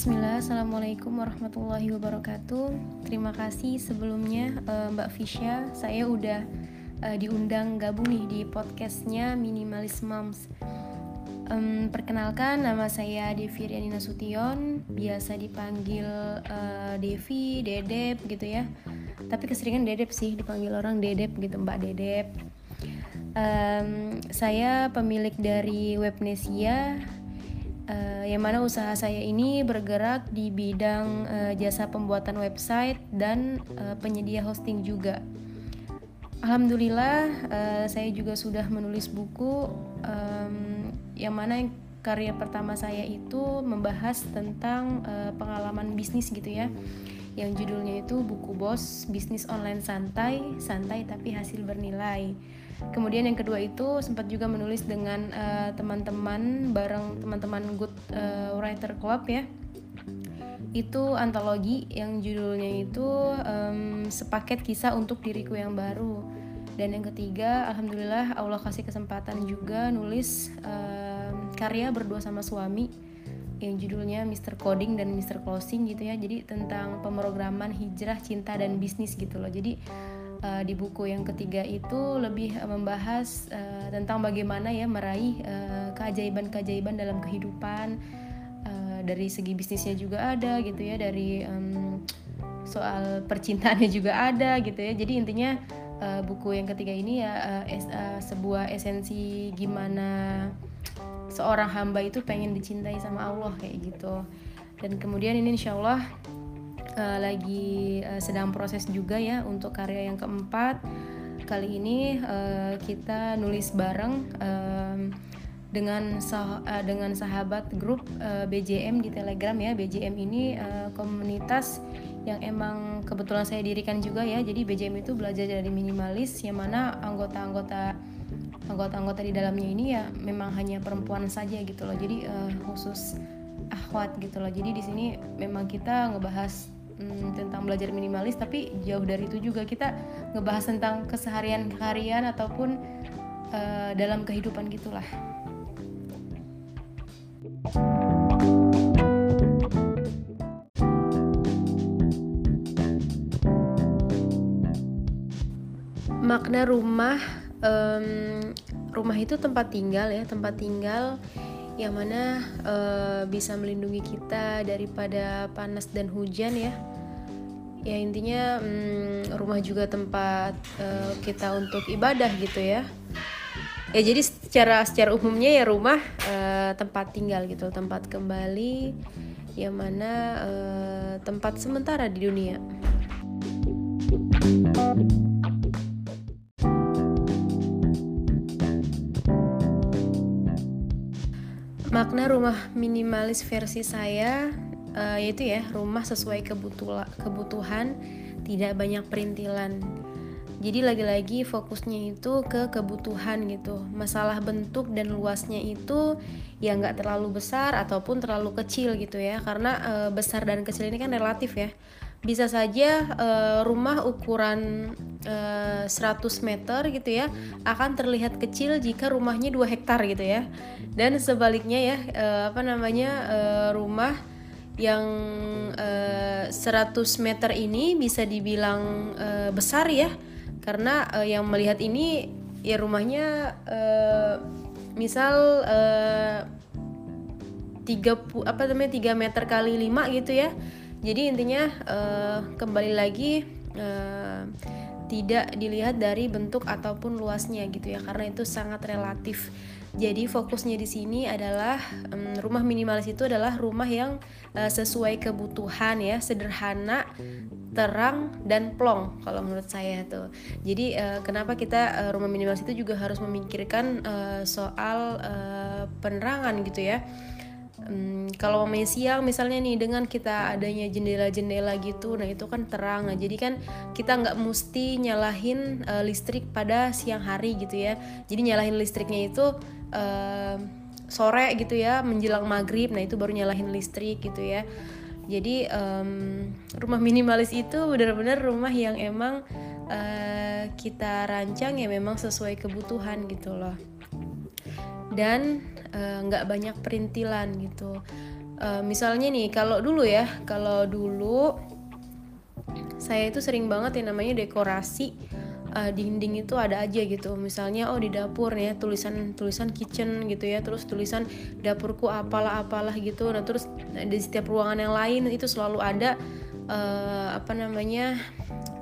Bismillah, Assalamualaikum warahmatullahi wabarakatuh. Terima kasih sebelumnya uh, Mbak Fisya Saya udah uh, diundang gabung nih di podcastnya Minimalis Moms. Um, Perkenalkan, nama saya Devi Riani Nasution Biasa dipanggil uh, Devi, Dedep gitu ya. Tapi keseringan Dedep sih, dipanggil orang Dedep gitu, Mbak Dedep. Um, Saya pemilik dari Webnesia uh, yang mana usaha saya ini bergerak di bidang uh, jasa pembuatan website dan uh, penyedia hosting juga. Alhamdulillah uh, saya juga sudah menulis buku um, yang mana karya pertama saya itu membahas tentang uh, pengalaman bisnis gitu ya yang judulnya itu buku bos bisnis online santai santai tapi hasil bernilai kemudian yang kedua itu sempat juga menulis dengan uh, teman-teman bareng teman-teman good uh, writer club ya itu antologi yang judulnya itu um, sepaket kisah untuk diriku yang baru dan yang ketiga alhamdulillah Allah kasih kesempatan juga nulis um, karya berdua sama suami yang judulnya Mr. Coding dan Mr. Closing gitu ya jadi tentang pemrograman hijrah cinta dan bisnis gitu loh jadi uh, di buku yang ketiga itu lebih uh, membahas uh, tentang bagaimana ya meraih keajaiban-keajaiban dalam kehidupan uh, dari segi bisnisnya juga ada gitu ya dari um, soal percintaannya juga ada gitu ya. Jadi intinya uh, buku yang ketiga ini ya uh, uh, sebuah esensi gimana seorang hamba itu pengen dicintai sama Allah kayak gitu. Dan kemudian ini insya Allah uh, lagi uh, sedang proses juga ya untuk karya yang keempat. Kali ini uh, kita nulis bareng uh, dengan sah dengan sahabat grup uh, BJM di Telegram ya. BJM ini uh, komunitas yang emang kebetulan saya dirikan juga ya. Jadi BJM itu belajar dari minimalis yang mana anggota-anggota anggota-anggota di dalamnya ini ya memang hanya perempuan saja gitu loh. Jadi uh, khusus akhwat gitu loh. Jadi di sini memang kita ngebahas hmm, tentang belajar minimalis tapi jauh dari itu juga kita ngebahas tentang keseharian harian ataupun uh, dalam kehidupan gitulah. Makna rumah um, rumah itu tempat tinggal ya tempat tinggal yang mana uh, bisa melindungi kita daripada panas dan hujan ya. Ya intinya um, rumah juga tempat uh, kita untuk ibadah gitu ya. Ya jadi secara secara umumnya ya rumah uh, tempat tinggal gitu tempat kembali yang mana uh, tempat sementara di dunia makna rumah minimalis versi saya uh, yaitu ya rumah sesuai kebutuhan tidak banyak perintilan. Jadi lagi-lagi fokusnya itu ke kebutuhan gitu. Masalah bentuk dan luasnya itu ya nggak terlalu besar ataupun terlalu kecil gitu ya. Karena e, besar dan kecil ini kan relatif ya bisa saja uh, rumah ukuran uh, eh, 100 meter gitu ya akan terlihat kecil jika rumahnya 2 hektar gitu ya. Dan sebaliknya ya uh, apa namanya uh, rumah yang uh, 100 meter ini bisa dibilang uh, besar ya. Karena uh, yang melihat ini ya rumahnya uh, misal uh, 30 apa namanya 3 meter kali 5 gitu ya jadi intinya uh, kembali lagi uh, tidak dilihat dari bentuk ataupun luasnya gitu ya karena itu sangat relatif. Jadi fokusnya di sini adalah um, rumah minimalis itu adalah rumah yang uh, sesuai kebutuhan ya sederhana terang dan plong kalau menurut saya tuh. Jadi uh, kenapa kita uh, rumah minimalis itu juga harus memikirkan uh, soal uh, penerangan gitu ya um, kalau mau siang misalnya nih dengan kita adanya jendela-jendela gitu nah itu kan terang. Nah jadi kan kita nggak mesti nyalahin uh, listrik pada siang hari gitu ya. Jadi nyalahin listriknya itu uh, sore gitu ya menjelang maghrib nah itu baru nyalahin listrik gitu ya. Jadi um, rumah minimalis itu benar-benar rumah yang emang uh, kita rancang ya memang sesuai kebutuhan gitu loh. Dan nggak uh, banyak perintilan gitu. Uh, misalnya nih kalau dulu ya kalau dulu saya itu sering banget yang namanya dekorasi uh, dinding itu ada aja gitu. Misalnya oh di dapur ya tulisan tulisan kitchen gitu ya terus tulisan dapurku apalah apalah gitu. Nah terus di setiap ruangan yang lain itu selalu ada uh, apa namanya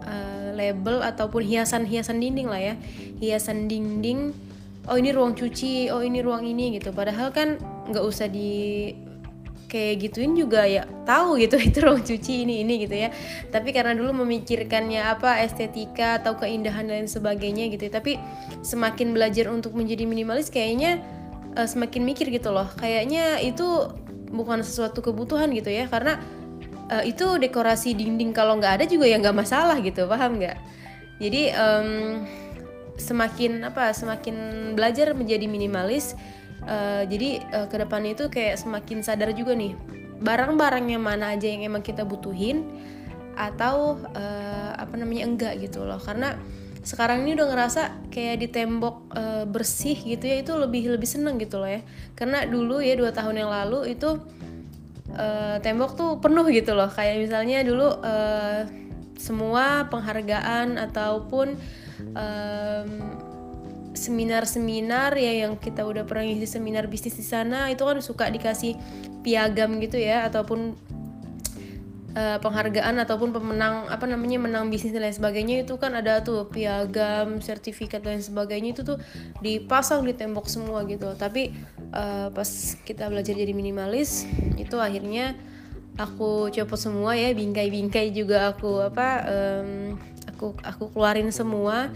uh, label ataupun hiasan-hiasan dinding lah ya. Hiasan dinding oh ini ruang cuci oh ini ruang ini gitu. Padahal kan nggak usah di kayak gituin juga ya tahu gitu itu ruang cuci ini ini gitu ya. Tapi karena dulu memikirkannya apa estetika atau keindahan dan sebagainya gitu ya. tapi semakin belajar untuk menjadi minimalis kayaknya uh, semakin mikir gitu loh. Kayaknya itu bukan sesuatu kebutuhan gitu ya karena uh, itu dekorasi dinding kalau nggak ada juga ya nggak masalah gitu paham nggak? Jadi um, semakin apa semakin belajar menjadi minimalis uh, jadi uh, ke depannya itu kayak semakin sadar juga nih barang-barang yang mana aja yang emang kita butuhin atau uh, apa namanya enggak gitu loh. Karena sekarang ini udah ngerasa kayak di tembok bersih gitu ya itu lebih lebih seneng gitu loh ya. Karena dulu ya dua tahun yang lalu itu tembok tuh penuh gitu loh. Kayak misalnya dulu semua penghargaan ataupun um, seminar-seminar ya yang kita udah pernah ngisi seminar bisnis di sana itu kan suka dikasih piagam gitu ya ataupun uh, penghargaan ataupun pemenang apa namanya menang bisnis dan lain sebagainya itu kan ada tuh piagam sertifikat dan lain sebagainya itu tuh dipasang di tembok semua gitu. Tapi uh, pas kita belajar jadi minimalis itu akhirnya aku copot semua ya bingkai-bingkai juga aku apa um, aku aku keluarin semua.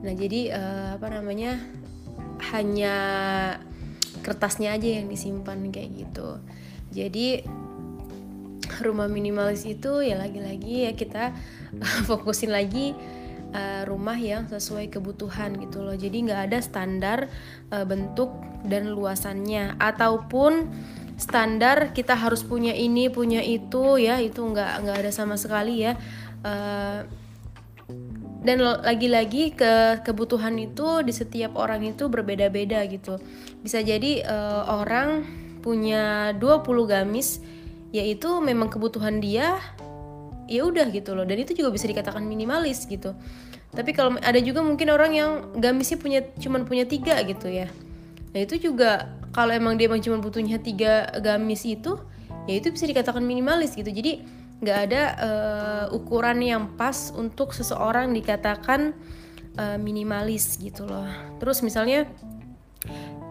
Nah jadi uh, apa namanya hanya kertasnya aja yang disimpan kayak gitu. Jadi rumah minimalis itu ya lagi-lagi ya kita fokusin lagi uh, rumah yang sesuai kebutuhan gitu loh. Jadi nggak ada standar uh, bentuk dan luasannya. Ataupun standar kita harus punya ini punya itu ya itu nggak nggak ada sama sekali ya. Uh, dan lagi-lagi ke kebutuhan itu di setiap orang itu berbeda-beda gitu. Bisa jadi uh, orang punya 20 gamis yaitu memang kebutuhan dia ya udah gitu loh. Dan itu juga bisa dikatakan minimalis gitu. Tapi kalau ada juga mungkin orang yang gamisnya punya cuman punya tiga gitu ya. Nah itu juga kalau emang dia emang cuma butuhnya tiga gamis itu ya itu bisa dikatakan minimalis gitu. Jadi nggak ada uh, ukuran yang pas untuk seseorang dikatakan uh, minimalis gitu loh. Terus misalnya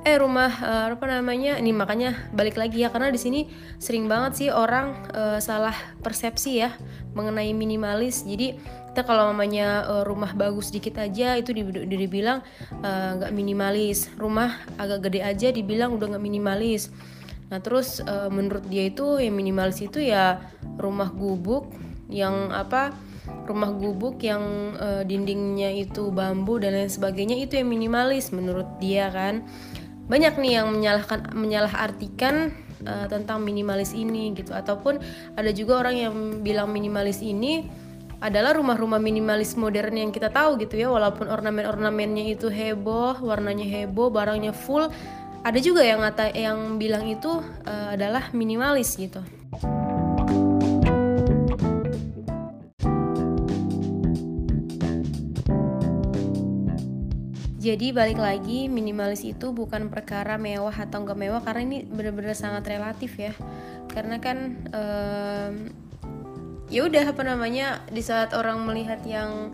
eh rumah uh, apa namanya? Ini makanya balik lagi ya karena di sini sering banget sih orang uh, salah persepsi ya mengenai minimalis. Jadi kita kalau namanya uh, rumah bagus dikit aja itu dibilang nggak uh, minimalis. Rumah agak gede aja dibilang udah nggak minimalis Nah terus uh, menurut dia itu yang minimalis itu ya rumah gubuk yang apa rumah gubuk yang uh, dindingnya itu bambu dan lain sebagainya itu yang minimalis menurut dia kan. Banyak nih yang menyalahkan menyalahartikan uh, tentang minimalis ini gitu. Ataupun ada juga orang yang bilang minimalis ini adalah rumah-rumah minimalis modern yang kita tahu gitu ya. Walaupun ornamen-ornamennya itu heboh warnanya heboh barangnya full ada juga yang ngata yang bilang itu uh, adalah minimalis gitu. Jadi balik lagi minimalis itu bukan perkara mewah atau enggak mewah karena ini benar-benar sangat relatif ya. Karena kan um, ya udah apa namanya di saat orang melihat yang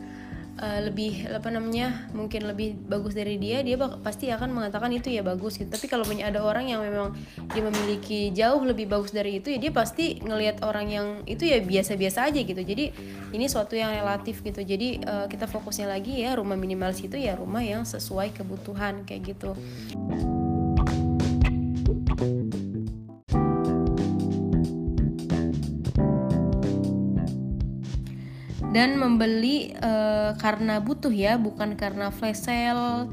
uh, lebih apa namanya mungkin lebih bagus dari dia dia pasti akan mengatakan itu ya bagus gitu. Tapi kalau punya ada orang yang memang dia memiliki jauh lebih bagus dari itu ya dia pasti ngelihat orang yang itu ya biasa-biasa aja gitu. Jadi ini suatu yang relatif gitu. Jadi uh, kita fokusnya lagi ya rumah minimalis itu ya rumah yang sesuai kebutuhan kayak gitu dan membeli uh, karena butuh ya bukan karena flash sale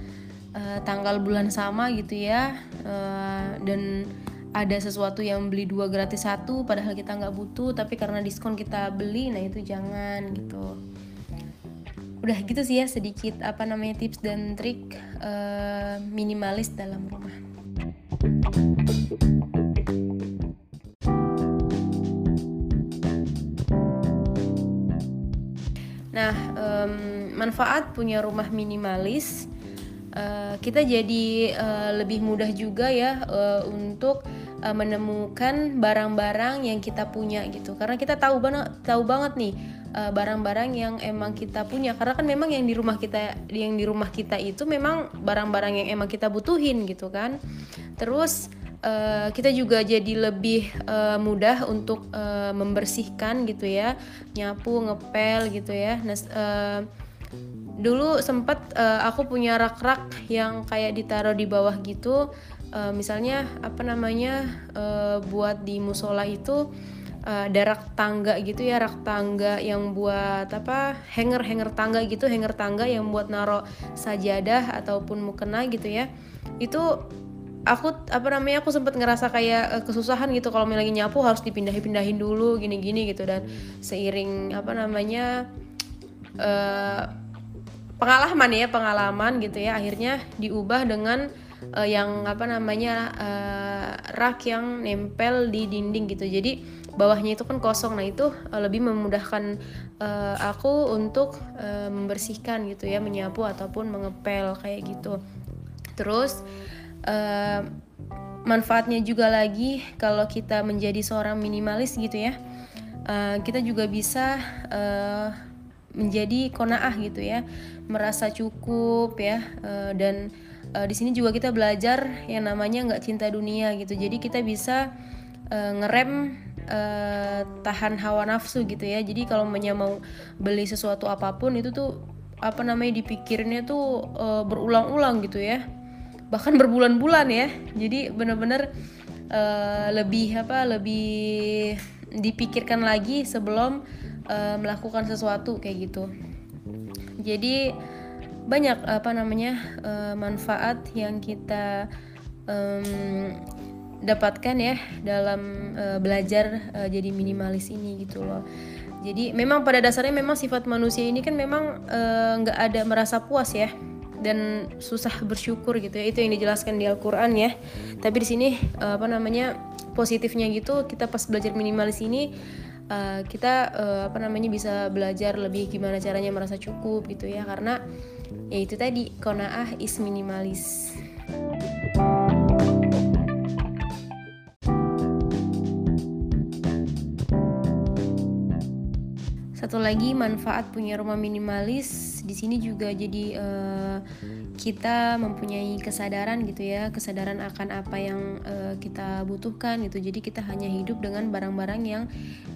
uh, tanggal bulan sama gitu ya uh, dan ada sesuatu yang beli dua gratis satu padahal kita nggak butuh tapi karena diskon kita beli nah itu jangan gitu. Udah gitu sih ya sedikit apa namanya tips dan trik uh, minimalis dalam rumah um, manfaat punya rumah minimalis uh, kita jadi uh, lebih mudah juga ya uh, untuk uh, menemukan barang-barang yang kita punya gitu. Karena kita tahu banget tahu banget nih barang-barang uh, yang emang kita punya. Karena kan memang yang di rumah kita yang di rumah kita itu memang barang-barang yang emang kita butuhin gitu kan. Terus uh, kita juga jadi lebih uh, mudah untuk uh, membersihkan gitu ya nyapu ngepel gitu ya. Nah uh, dulu sempat uh, aku punya rak-rak yang kayak ditaruh di bawah gitu. Uh, misalnya apa namanya uh, buat di musola itu uh, ada rak tangga gitu ya rak tangga yang buat apa hanger hanger tangga gitu hanger tangga yang buat naro sajadah ataupun mukena gitu ya. Itu aku apa namanya aku sempat ngerasa kayak uh, kesusahan gitu kalau lagi nyapu harus dipindah-pindahin dulu gini-gini gitu. Dan seiring apa namanya uh, pengalaman ya pengalaman gitu ya akhirnya diubah dengan uh, yang apa namanya uh, rak yang nempel di dinding gitu. Jadi bawahnya itu kan kosong. Nah itu uh, lebih memudahkan uh, aku untuk uh, membersihkan gitu ya menyapu ataupun mengepel kayak gitu. Terus uh, manfaatnya juga lagi kalau kita menjadi seorang minimalis gitu ya. Uh, kita juga bisa uh, menjadi konaah gitu ya. Merasa cukup ya uh, dan uh, di sini juga kita belajar yang namanya nggak cinta dunia gitu. Jadi kita bisa uh, ngerem uh, tahan hawa nafsu gitu ya. Jadi kalau mau beli sesuatu apa pun itu tuh apa namanya dipikirnya tuh uh, berulang-ulang gitu ya bahkan berbulan-bulan ya. Jadi bener-bener uh, lebih apa lebih dipikirkan lagi sebelum uh, melakukan sesuatu kayak gitu. Jadi banyak apa namanya uh, manfaat yang kita um, dapatkan ya dalam uh, belajar uh, jadi minimalis ini gitu loh. Jadi memang pada dasarnya memang sifat manusia ini kan memang nggak uh, ada merasa puas ya dan susah bersyukur gitu ya itu yang dijelaskan di Al-Qur'an ya. Tapi di sini uh, apa namanya positifnya gitu kita pas belajar minimalis ini uh, kita uh, apa namanya bisa belajar lebih gimana caranya merasa cukup gitu ya karena ya itu tadi konaah is minimalis. Satu lagi manfaat punya rumah minimalis di sini juga jadi uh, kita mempunyai kesadaran gitu ya, kesadaran akan apa yang uh, kita butuhkan gitu. Jadi kita hanya hidup dengan barang-barang yang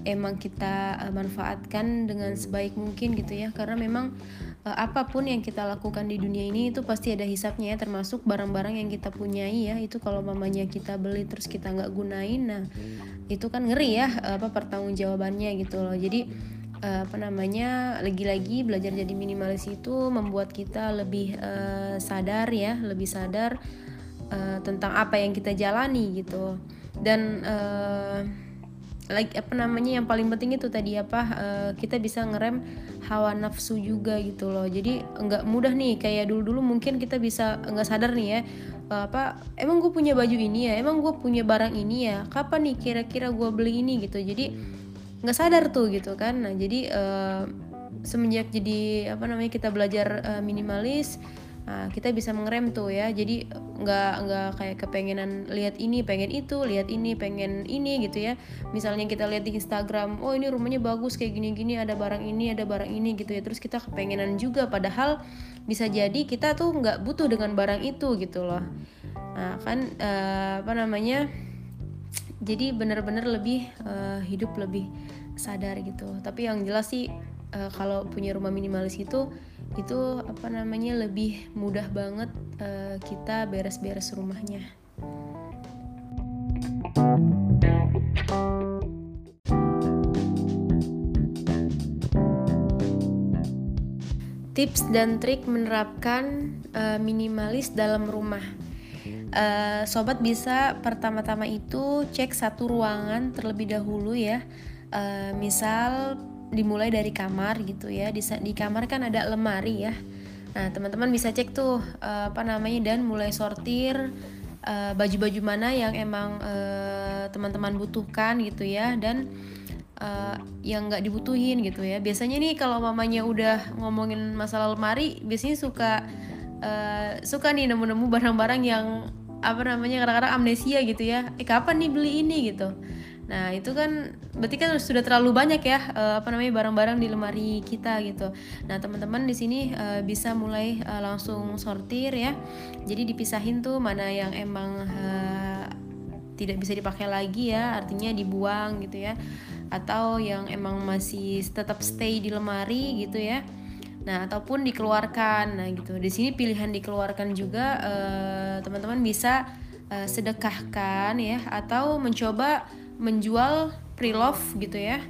emang kita uh, manfaatkan dengan sebaik mungkin gitu ya. Karena memang uh, apa pun yang kita lakukan di dunia ini itu pasti ada hisapnya ya, termasuk barang-barang yang kita punyai ya. Itu kalau mamanya kita beli terus kita nggak gunain, nah itu kan ngeri ya apa pertanggungjawabannya gitu loh. Jadi apa namanya lagi-lagi belajar jadi minimalis itu membuat kita lebih uh, sadar ya lebih sadar uh, tentang apa yang kita jalani gitu. Dan uh, like apa namanya yang paling penting itu tadi apa uh, kita bisa ngerem hawa nafsu juga gitu loh. Jadi nggak mudah nih kayak dulu dulu mungkin kita bisa nggak sadar nih ya uh, apa emang gue punya baju ini ya? Emang gue punya barang ini ya? Kapan nih kira-kira gue beli ini? Gitu. Jadi nggak sadar tuh gitu kan. Nah jadi uh, semenjak jadi apa namanya kita belajar uh, minimalis Nah, kita bisa mengerem tuh ya. Jadi nggak nggak kayak kepengenan lihat ini pengen itu lihat ini pengen ini gitu ya. Misalnya kita lihat di Instagram oh ini rumahnya bagus kayak gini gini ada barang ini ada barang ini gitu ya. Terus kita kepengenan juga padahal bisa jadi kita tuh nggak butuh dengan barang itu gitu loh. Nah kan uh, apa namanya jadi benar-benar lebih uh, hidup lebih sadar gitu. Tapi yang jelas sih uh, kalau punya rumah minimalis itu itu apa namanya lebih mudah banget uh, kita beres-beres rumahnya. Tips dan trik menerapkan uh, minimalis dalam rumah uh, sobat bisa pertama-tama itu cek satu ruangan terlebih dahulu ya. Uh, misal dimulai dari kamar gitu ya. Di, di kamar kan ada lemari ya. Nah teman-teman bisa cek tuh uh, apa namanya dan mulai sortir baju baju-baju mana yang emang teman teman-teman butuhkan gitu ya. Dan uh, yang nggak dibutuhin gitu ya. Biasanya nih kalau mamanya udah ngomongin masalah lemari biasanya suka uh, suka nih nemu-nemu barang-barang yang apa namanya kadang-kadang amnesia gitu ya eh kapan nih beli ini gitu Nah itu kan berarti kan sudah terlalu banyak ya uh, apa namanya barang-barang di lemari kita gitu. Nah teman-teman di sini uh, bisa mulai uh, langsung sortir ya. Jadi dipisahin tuh mana yang emang tidak bisa dipakai lagi ya, artinya dibuang gitu ya. Atau yang emang masih tetap stay di lemari gitu ya. Nah, ataupun dikeluarkan. Nah, gitu. Di sini pilihan dikeluarkan juga teman-teman uh, bisa uh, sedekahkan ya atau mencoba menjual pre-love gitu ya.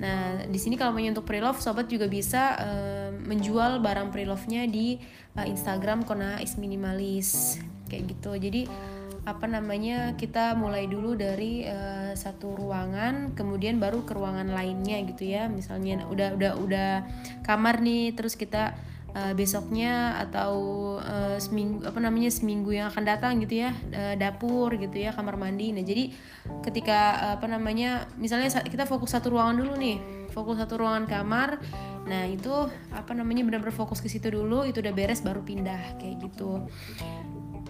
Nah, di sini kalau mau untuk pre-love, sobat juga bisa uh, menjual barang pre-love-nya di uh, Instagram Kona is Minimalis kayak gitu. Jadi apa namanya kita mulai dulu dari uh, satu ruangan, kemudian baru ke ruangan lainnya gitu ya. Misalnya udah udah udah kamar nih, terus kita uh, besoknya atau uh, seminggu apa namanya seminggu yang akan datang gitu ya uh, dapur gitu ya kamar mandi. Nah jadi ketika uh, apa namanya misalnya kita fokus satu ruangan dulu nih fokus satu ruangan kamar. Nah itu apa namanya benar-benar fokus ke situ dulu itu udah beres baru pindah kayak gitu.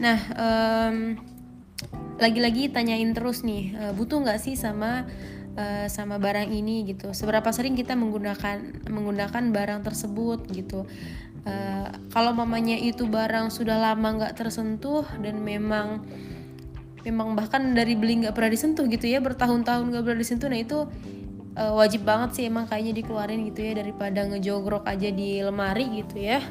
Nah um, lagi-lagi tanyain terus nih uh, butuh nggak sih sama uh, sama barang ini gitu? Seberapa sering kita menggunakan menggunakan barang tersebut gitu? Uh, kalau mamanya itu barang sudah lama nggak tersentuh dan memang memang bahkan dari beli nggak pernah disentuh gitu ya bertahun-tahun nggak pernah disentuh nah itu wajib banget sih emang kayaknya dikeluarin gitu ya daripada ngejogrok aja di lemari gitu ya.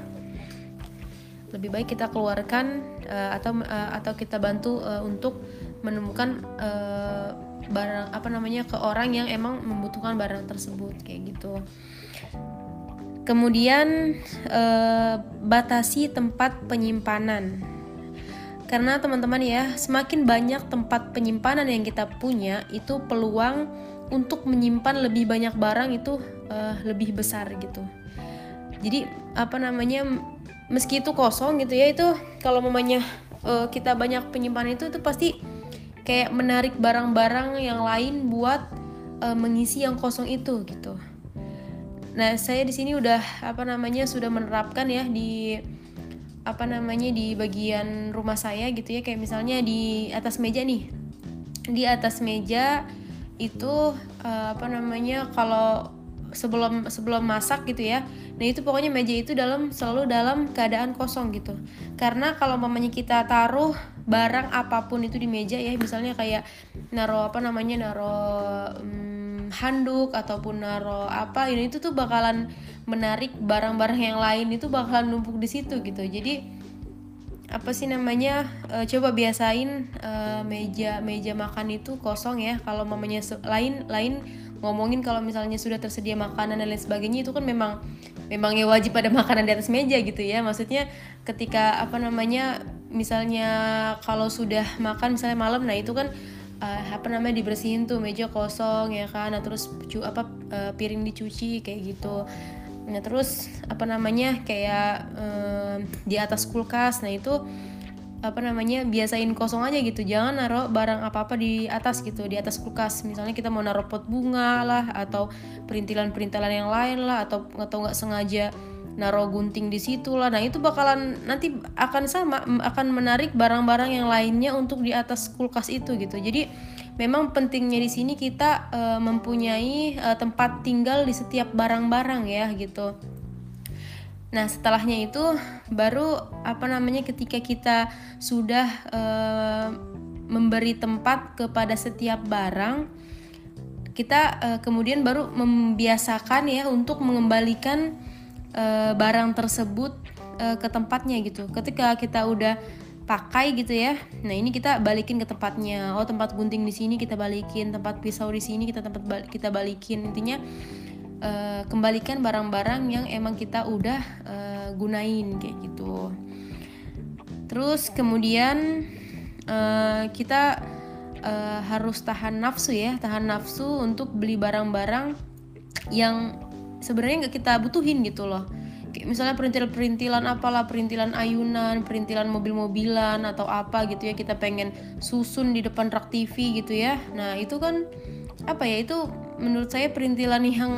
Lebih baik kita keluarkan uh, atau uh, atau kita bantu uh, untuk menemukan uh, barang apa namanya ke orang yang emang membutuhkan barang tersebut kayak gitu Kemudian eh, batasi tempat penyimpanan. Karena teman-teman ya, semakin banyak tempat penyimpanan yang kita punya, itu peluang untuk menyimpan lebih banyak barang itu uh, lebih besar gitu. Jadi apa namanya meski itu kosong gitu ya itu kalau mamanya uh, kita banyak penyimpanan itu itu pasti kayak menarik barang-barang yang lain buat uh, mengisi yang kosong itu gitu. Nah, saya di sini udah apa namanya sudah menerapkan ya di apa namanya di bagian rumah saya gitu ya kayak misalnya di atas meja nih. Di atas meja itu uh, apa namanya kalau sebelum sebelum masak gitu ya. Nah, itu pokoknya meja itu dalam selalu dalam keadaan kosong gitu. Karena kalau mamanya kita taruh barang apa pun itu di meja ya, misalnya kayak naro apa namanya naro um, handuk ataupun naro apa ini itu tuh bakalan menarik barang-barang yang lain itu bakalan numpuk di situ gitu jadi apa sih namanya e, coba biasain e, meja meja makan itu kosong ya kalau mamanya lain lain ngomongin kalau misalnya sudah tersedia makanan dan lain sebagainya itu kan memang memang ya wajib ada makanan di atas meja gitu ya. Maksudnya ketika apa namanya misalnya kalau sudah makan misalnya malam nah itu kan uh, apa namanya dibersihin tuh meja kosong ya kan. Nah terus cu apa uh, piring dicuci kayak gitu. Nah terus apa namanya kayak uh, di atas kulkas nah itu apa namanya biasain kosong aja gitu jangan naruh barang apa apa di atas gitu di atas kulkas misalnya kita mau naruh pot bunga lah atau perintilan perintilan yang lain lah atau atau nggak sengaja naruh gunting di situ lah. Nah, itu bakalan nanti akan sama akan menarik barang-barang yang lainnya untuk di atas kulkas itu gitu. Jadi memang pentingnya di sini kita uh, mempunyai uh, tempat tinggal di setiap barang-barang ya gitu. Nah, setelahnya itu baru apa namanya ketika kita sudah uh, memberi tempat kepada setiap barang, kita uh, kemudian baru membiasakan ya untuk mengembalikan uh, barang tersebut uh, ke tempatnya gitu. Ketika kita udah pakai gitu ya. Nah, ini kita balikin ke tempatnya. Oh, tempat gunting di sini kita balikin, tempat pisau di sini kita tempat kita balikin. Intinya uh, kembalikan barang-barang yang emang kita udah uh, gunain kayak gitu. Terus kemudian uh, kita uh, harus tahan nafsu ya, tahan nafsu untuk beli barang-barang yang sebenarnya nggak kita butuhin gitu loh kayak misalnya perintil-perintilan apalah perintilan ayunan perintilan mobil-mobilan atau apa gitu ya kita pengen susun di depan rak TV gitu ya nah itu kan apa ya itu menurut saya perintilan yang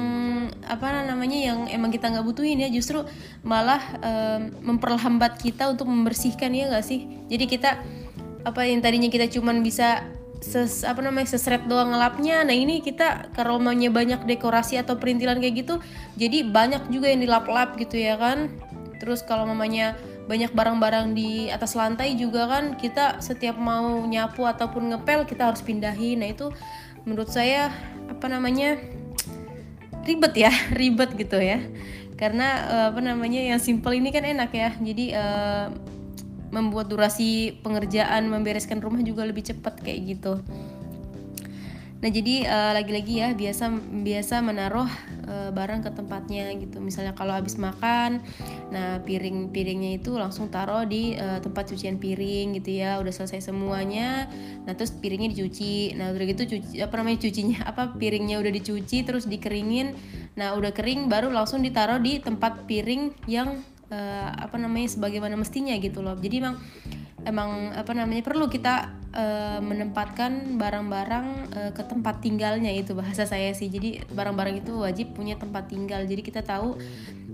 apa namanya yang emang kita nggak butuhin ya. Justru malah um, memperlambat kita untuk membersihkan ya nggak sih? Jadi kita apa yang tadinya kita cuman bisa ses apa namanya sesret doang ngelapnya nah ini kita kalau maunya banyak dekorasi atau perintilan kayak gitu jadi banyak juga yang dilap-lap gitu ya kan. Terus kalau mamanya banyak barang-barang di atas lantai juga kan kita setiap mau nyapu ataupun ngepel kita harus pindahin. Nah itu menurut saya apa namanya ribet ya ribet gitu ya. Karena uh, apa namanya yang simple ini kan enak ya. Jadi uh, membuat durasi pengerjaan membereskan rumah juga lebih cepat kayak gitu Nah jadi uh, lagi-lagi ya biasa biasa menaruh uh, barang ke tempatnya gitu. Misalnya kalau habis makan, nah piring-piringnya itu langsung taruh di uh, tempat cucian piring gitu ya. Udah selesai semuanya. Nah terus piringnya dicuci. Nah udah gitu cuci apa namanya cucinya apa piringnya udah dicuci terus dikeringin. Nah udah kering baru langsung ditaruh di tempat piring yang uh, apa namanya sebagaimana mestinya gitu loh. Jadi emang emang apa namanya perlu kita uh, menempatkan barang-barang uh, ke tempat tinggalnya itu bahasa saya sih. Jadi barang-barang itu wajib punya tempat tinggal. Jadi kita tahu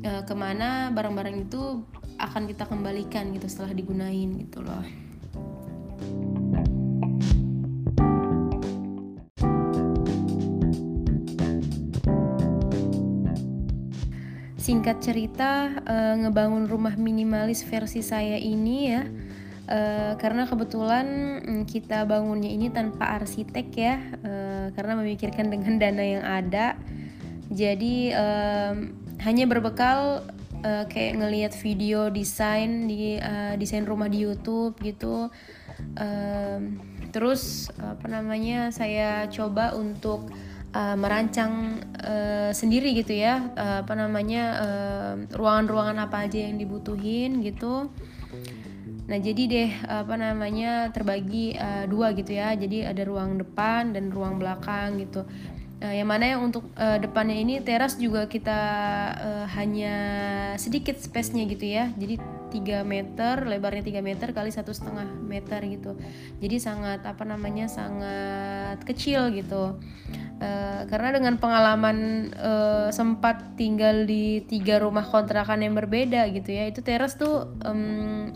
uh, ke mana barang-barang itu akan kita kembalikan gitu setelah digunain gitu loh. Singkat cerita ngebangun rumah minimalis versi saya ini ya Uh, karena kebetulan um, kita bangunnya ini tanpa arsitek ya uh, karena memikirkan dengan dana yang ada. Jadi um, hanya berbekal uh, kayak ngelihat video desain di uh, desain rumah di YouTube gitu. Um, terus apa namanya saya coba untuk uh, merancang uh, sendiri gitu ya. Uh, apa namanya ruangan-ruangan uh, apa aja yang dibutuhin gitu Nah jadi deh apa namanya terbagi uh, dua gitu ya. Jadi ada ruang depan dan ruang belakang gitu. Uh, yang mana yang untuk uh, depannya ini teras juga kita uh, hanya sedikit space-nya gitu ya. Jadi 3 meter, lebarnya 3 meter kali satu setengah meter gitu. Jadi sangat apa namanya sangat kecil gitu. Uh, karena dengan pengalaman uh, sempat tinggal di tiga rumah kontrakan yang berbeda gitu ya, itu teras tuh um,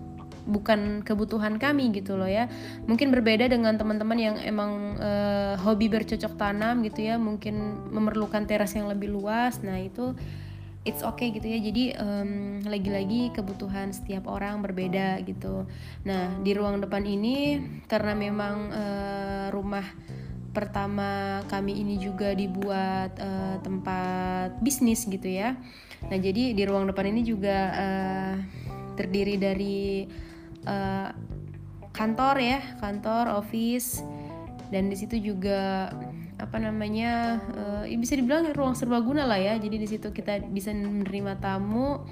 bukan kebutuhan kami gitu loh ya. Mungkin berbeda dengan teman-teman yang emang uh, hobi bercocok tanam gitu ya mungkin memerlukan teras yang lebih luas nah itu it's okay gitu ya. Jadi um, lagi-lagi kebutuhan setiap orang berbeda gitu. Nah di ruang depan ini karena memang uh, rumah pertama kami ini juga dibuat uh, tempat bisnis gitu ya. Nah jadi di ruang depan ini juga uh, terdiri dari uh, kantor ya kantor office dan di situ juga apa namanya uh, bisa dibilang ruang serbaguna lah ya. Jadi di situ kita bisa menerima tamu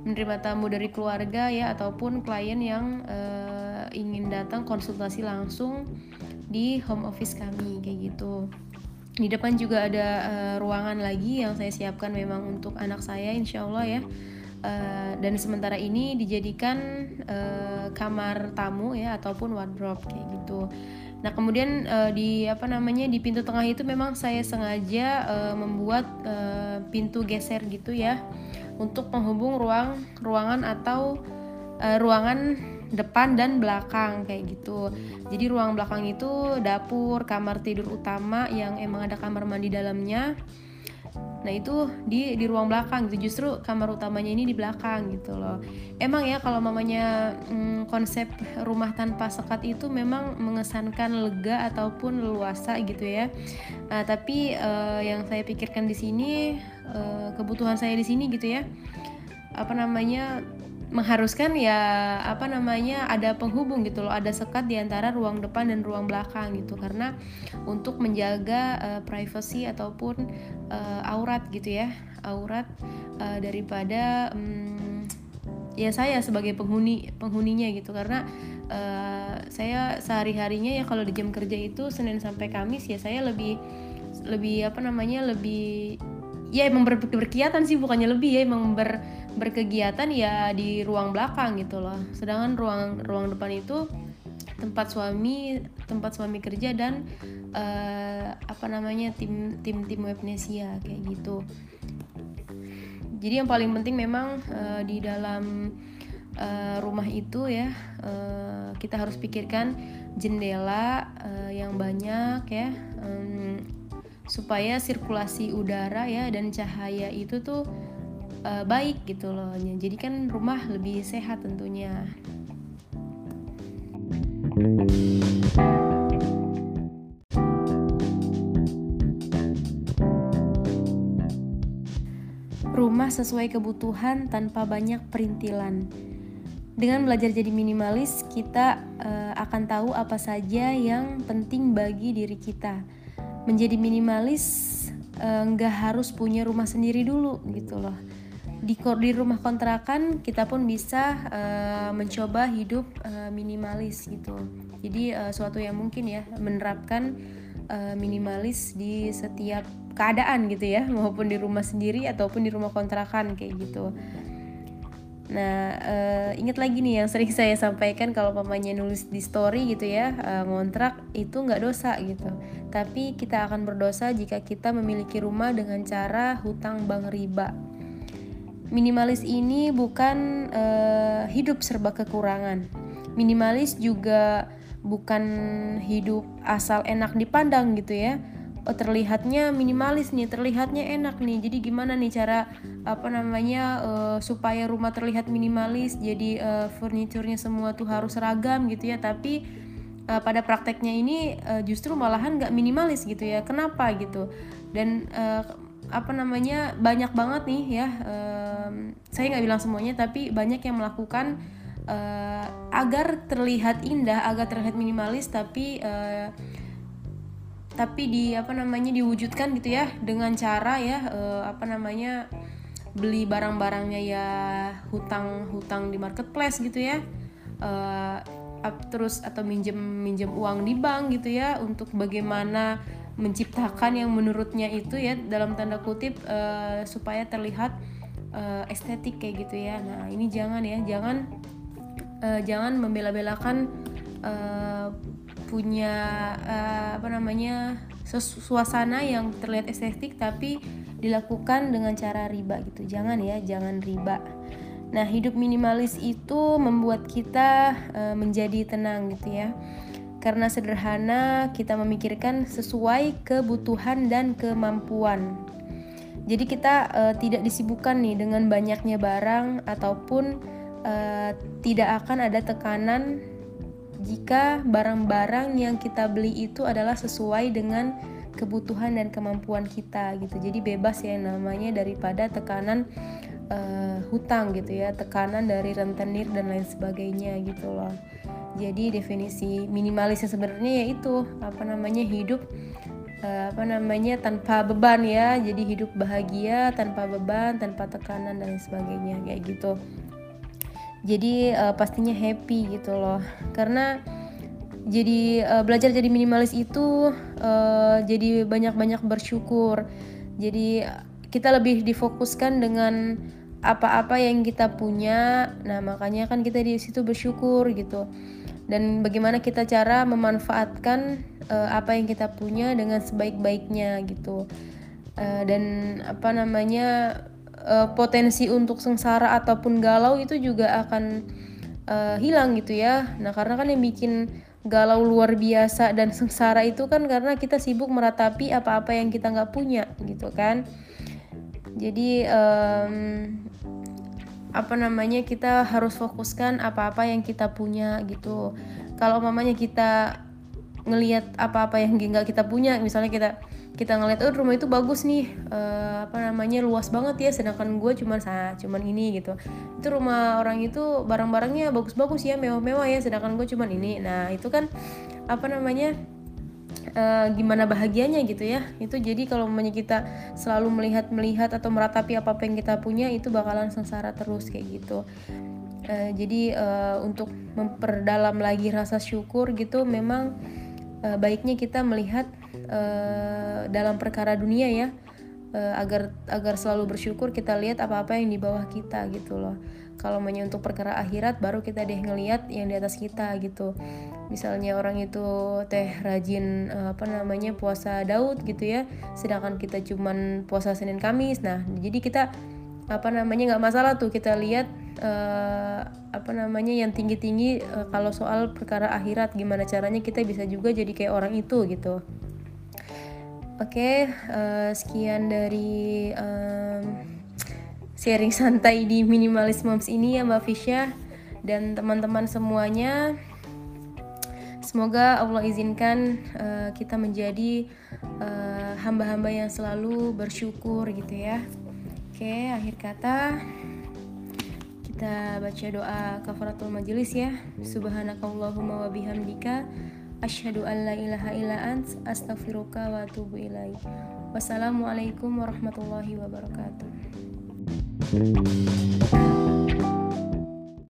menerima tamu dari keluarga ya ataupun klien yang uh, ingin datang konsultasi langsung di home office kami kayak gitu. Di depan juga ada uh, ruangan lagi yang saya siapkan memang untuk anak saya insya Allah ya uh, dan sementara ini dijadikan uh, kamar tamu ya ataupun wardrobe kayak gitu. Nah kemudian uh, di apa namanya di pintu tengah itu memang saya sengaja uh, membuat uh, pintu geser gitu ya untuk penghubung ruang ruangan atau uh, ruangan depan dan belakang kayak gitu. Jadi ruang belakang itu dapur, kamar tidur utama yang emang ada kamar mandi dalamnya Nah itu di di ruang belakang gitu justru kamar utamanya ini di belakang gitu loh. Emang ya kalau mamanya hmm, konsep rumah tanpa sekat itu memang mengesankan lega ataupun leluasa gitu ya. Nah, tapi uh, yang saya pikirkan di sini uh, kebutuhan saya di sini gitu ya. Apa namanya mengharuskan ya apa namanya ada penghubung gitu loh ada sekat di antara ruang depan dan ruang belakang gitu. Karena untuk menjaga uh, privacy ataupun uh, aurat gitu ya aurat uh, daripada um, ya saya sebagai penghuni penghuninya gitu. Karena uh, saya sehari harinya ya kalau di jam kerja itu senin sampai kamis ya saya lebih lebih apa namanya lebih ya emang ber, berkegiatan sih bukannya lebih ya emang ber, berkegiatan ya di ruang belakang gitu loh. Sedangkan ruang ruang depan itu tempat suami tempat suami kerja dan uh, apa namanya tim tim tim webnesia kayak gitu. Jadi yang paling penting memang uh, di dalam uh, rumah itu ya uh, kita harus pikirkan jendela uh, yang banyak ya um, supaya sirkulasi udara ya dan cahaya itu tuh uh, baik gitu loh. Jadi kan rumah lebih sehat tentunya. Rumah sesuai kebutuhan tanpa banyak perintilan. Dengan belajar jadi minimalis, kita uh, akan tahu apa saja yang penting bagi diri kita. Menjadi minimalis eh, nggak uh, harus punya rumah sendiri dulu gitu loh di di rumah kontrakan kita pun bisa uh, mencoba hidup uh, minimalis gitu jadi uh, suatu yang mungkin ya menerapkan uh, minimalis di setiap keadaan gitu ya maupun di rumah sendiri ataupun di rumah kontrakan kayak gitu Nah, uh, ingat lagi nih yang sering saya sampaikan kalau pamannya nulis di story gitu ya, uh, ngontrak itu nggak dosa gitu. Tapi kita akan berdosa jika kita memiliki rumah dengan cara hutang bank riba. Minimalis ini bukan uh, hidup serba kekurangan. Minimalis juga bukan hidup asal enak dipandang gitu ya. Oh, terlihatnya minimalis nih terlihatnya enak nih. Jadi gimana nih cara apa namanya uh, supaya rumah terlihat minimalis jadi uh, furniturnya semua tuh harus seragam gitu ya. Tapi uh, pada prakteknya ini uh, justru malahan nggak minimalis gitu ya. Kenapa gitu? Dan uh, apa namanya banyak banget nih ya uh, saya nggak bilang semuanya tapi banyak yang melakukan uh, agar terlihat indah agar terlihat minimalis tapi uh, tapi di apa namanya diwujudkan gitu ya dengan cara ya uh, apa namanya beli barang-barangnya ya hutang-hutang di marketplace gitu ya uh, terus atau minjem minjem uang di bank gitu ya untuk bagaimana menciptakan yang menurutnya itu ya dalam tanda kutip uh, supaya terlihat uh, estetik kayak gitu ya. Nah ini jangan ya jangan uh, jangan membela-belakan uh, punya uh, apa namanya suasana yang terlihat estetik tapi dilakukan dengan cara riba gitu. Jangan ya jangan riba. Nah hidup minimalis itu membuat kita uh, menjadi tenang gitu ya karena sederhana kita memikirkan sesuai kebutuhan dan kemampuan. Jadi kita uh, tidak disibukkan nih dengan banyaknya barang ataupun uh, tidak akan ada tekanan jika barang-barang yang kita beli itu adalah sesuai dengan kebutuhan dan kemampuan kita gitu. Jadi bebas ya namanya daripada tekanan uh, hutang gitu ya tekanan dari rentenir dan lain sebagainya gitu loh jadi definisi minimalisnya sebenarnya yaitu apa namanya hidup uh, apa namanya tanpa beban ya. Jadi hidup bahagia tanpa beban tanpa tekanan dan sebagainya kayak gitu. Jadi uh, pastinya happy gitu loh. Karena jadi uh, belajar jadi minimalis itu uh, jadi banyak-banyak bersyukur. Jadi kita lebih difokuskan dengan apa-apa yang kita punya. Nah makanya kan kita di situ bersyukur gitu dan bagaimana kita cara memanfaatkan uh, apa yang kita punya dengan sebaik-baiknya gitu uh, dan apa namanya uh, potensi untuk sengsara ataupun galau itu juga akan uh, hilang gitu ya. Nah, karena kan yang bikin galau luar biasa dan sengsara itu kan karena kita sibuk meratapi apa-apa yang kita nggak punya gitu kan. Jadi um, apa namanya kita harus fokuskan apa-apa yang kita punya gitu. Kalau mamanya kita ngelihat apa-apa yang nggak kita punya, misalnya kita kita ngeliat oh rumah itu bagus nih uh, apa namanya luas banget ya sedangkan gue cuma sa cuman ini gitu itu rumah orang itu barang-barangnya bagus-bagus ya mewah-mewah ya sedangkan gue cuman ini nah itu kan apa namanya uh, gimana bahagianya gitu ya. Itu jadi kalau namanya kita selalu melihat melihat atau meratapi apa apa yang kita punya itu bakalan sengsara terus kayak gitu. Uh, jadi uh, untuk memperdalam lagi rasa syukur gitu memang uh, baiknya kita melihat uh, dalam perkara dunia ya. Uh, agar agar selalu bersyukur kita lihat apa-apa yang di bawah kita gitu loh kalau mainnya untuk perkara akhirat baru kita deh ngelihat yang di atas kita gitu. Misalnya orang itu teh rajin uh, apa namanya puasa Daud gitu ya. Sedangkan kita cuman puasa Senin Kamis. Nah jadi kita apa namanya nggak masalah tuh kita lihat uh, apa namanya yang tinggi tinggi uh, kalau soal perkara akhirat gimana caranya kita bisa juga jadi kayak orang itu gitu. Oke okay, uh, sekian dari um, sharing santai di Minimalis Moms ini ya Mbak Fisya dan teman-teman semuanya. Semoga Allah izinkan uh, kita menjadi uh, hamba-hamba yang selalu bersyukur gitu ya. Oke, akhir kata kita baca doa kafaratul majelis ya. Subhanakallahumma wa bihamdika asyhadu an la ilaha illa ant astaghfiruka wa atubu ilaik. Wassalamualaikum warahmatullahi wabarakatuh. うん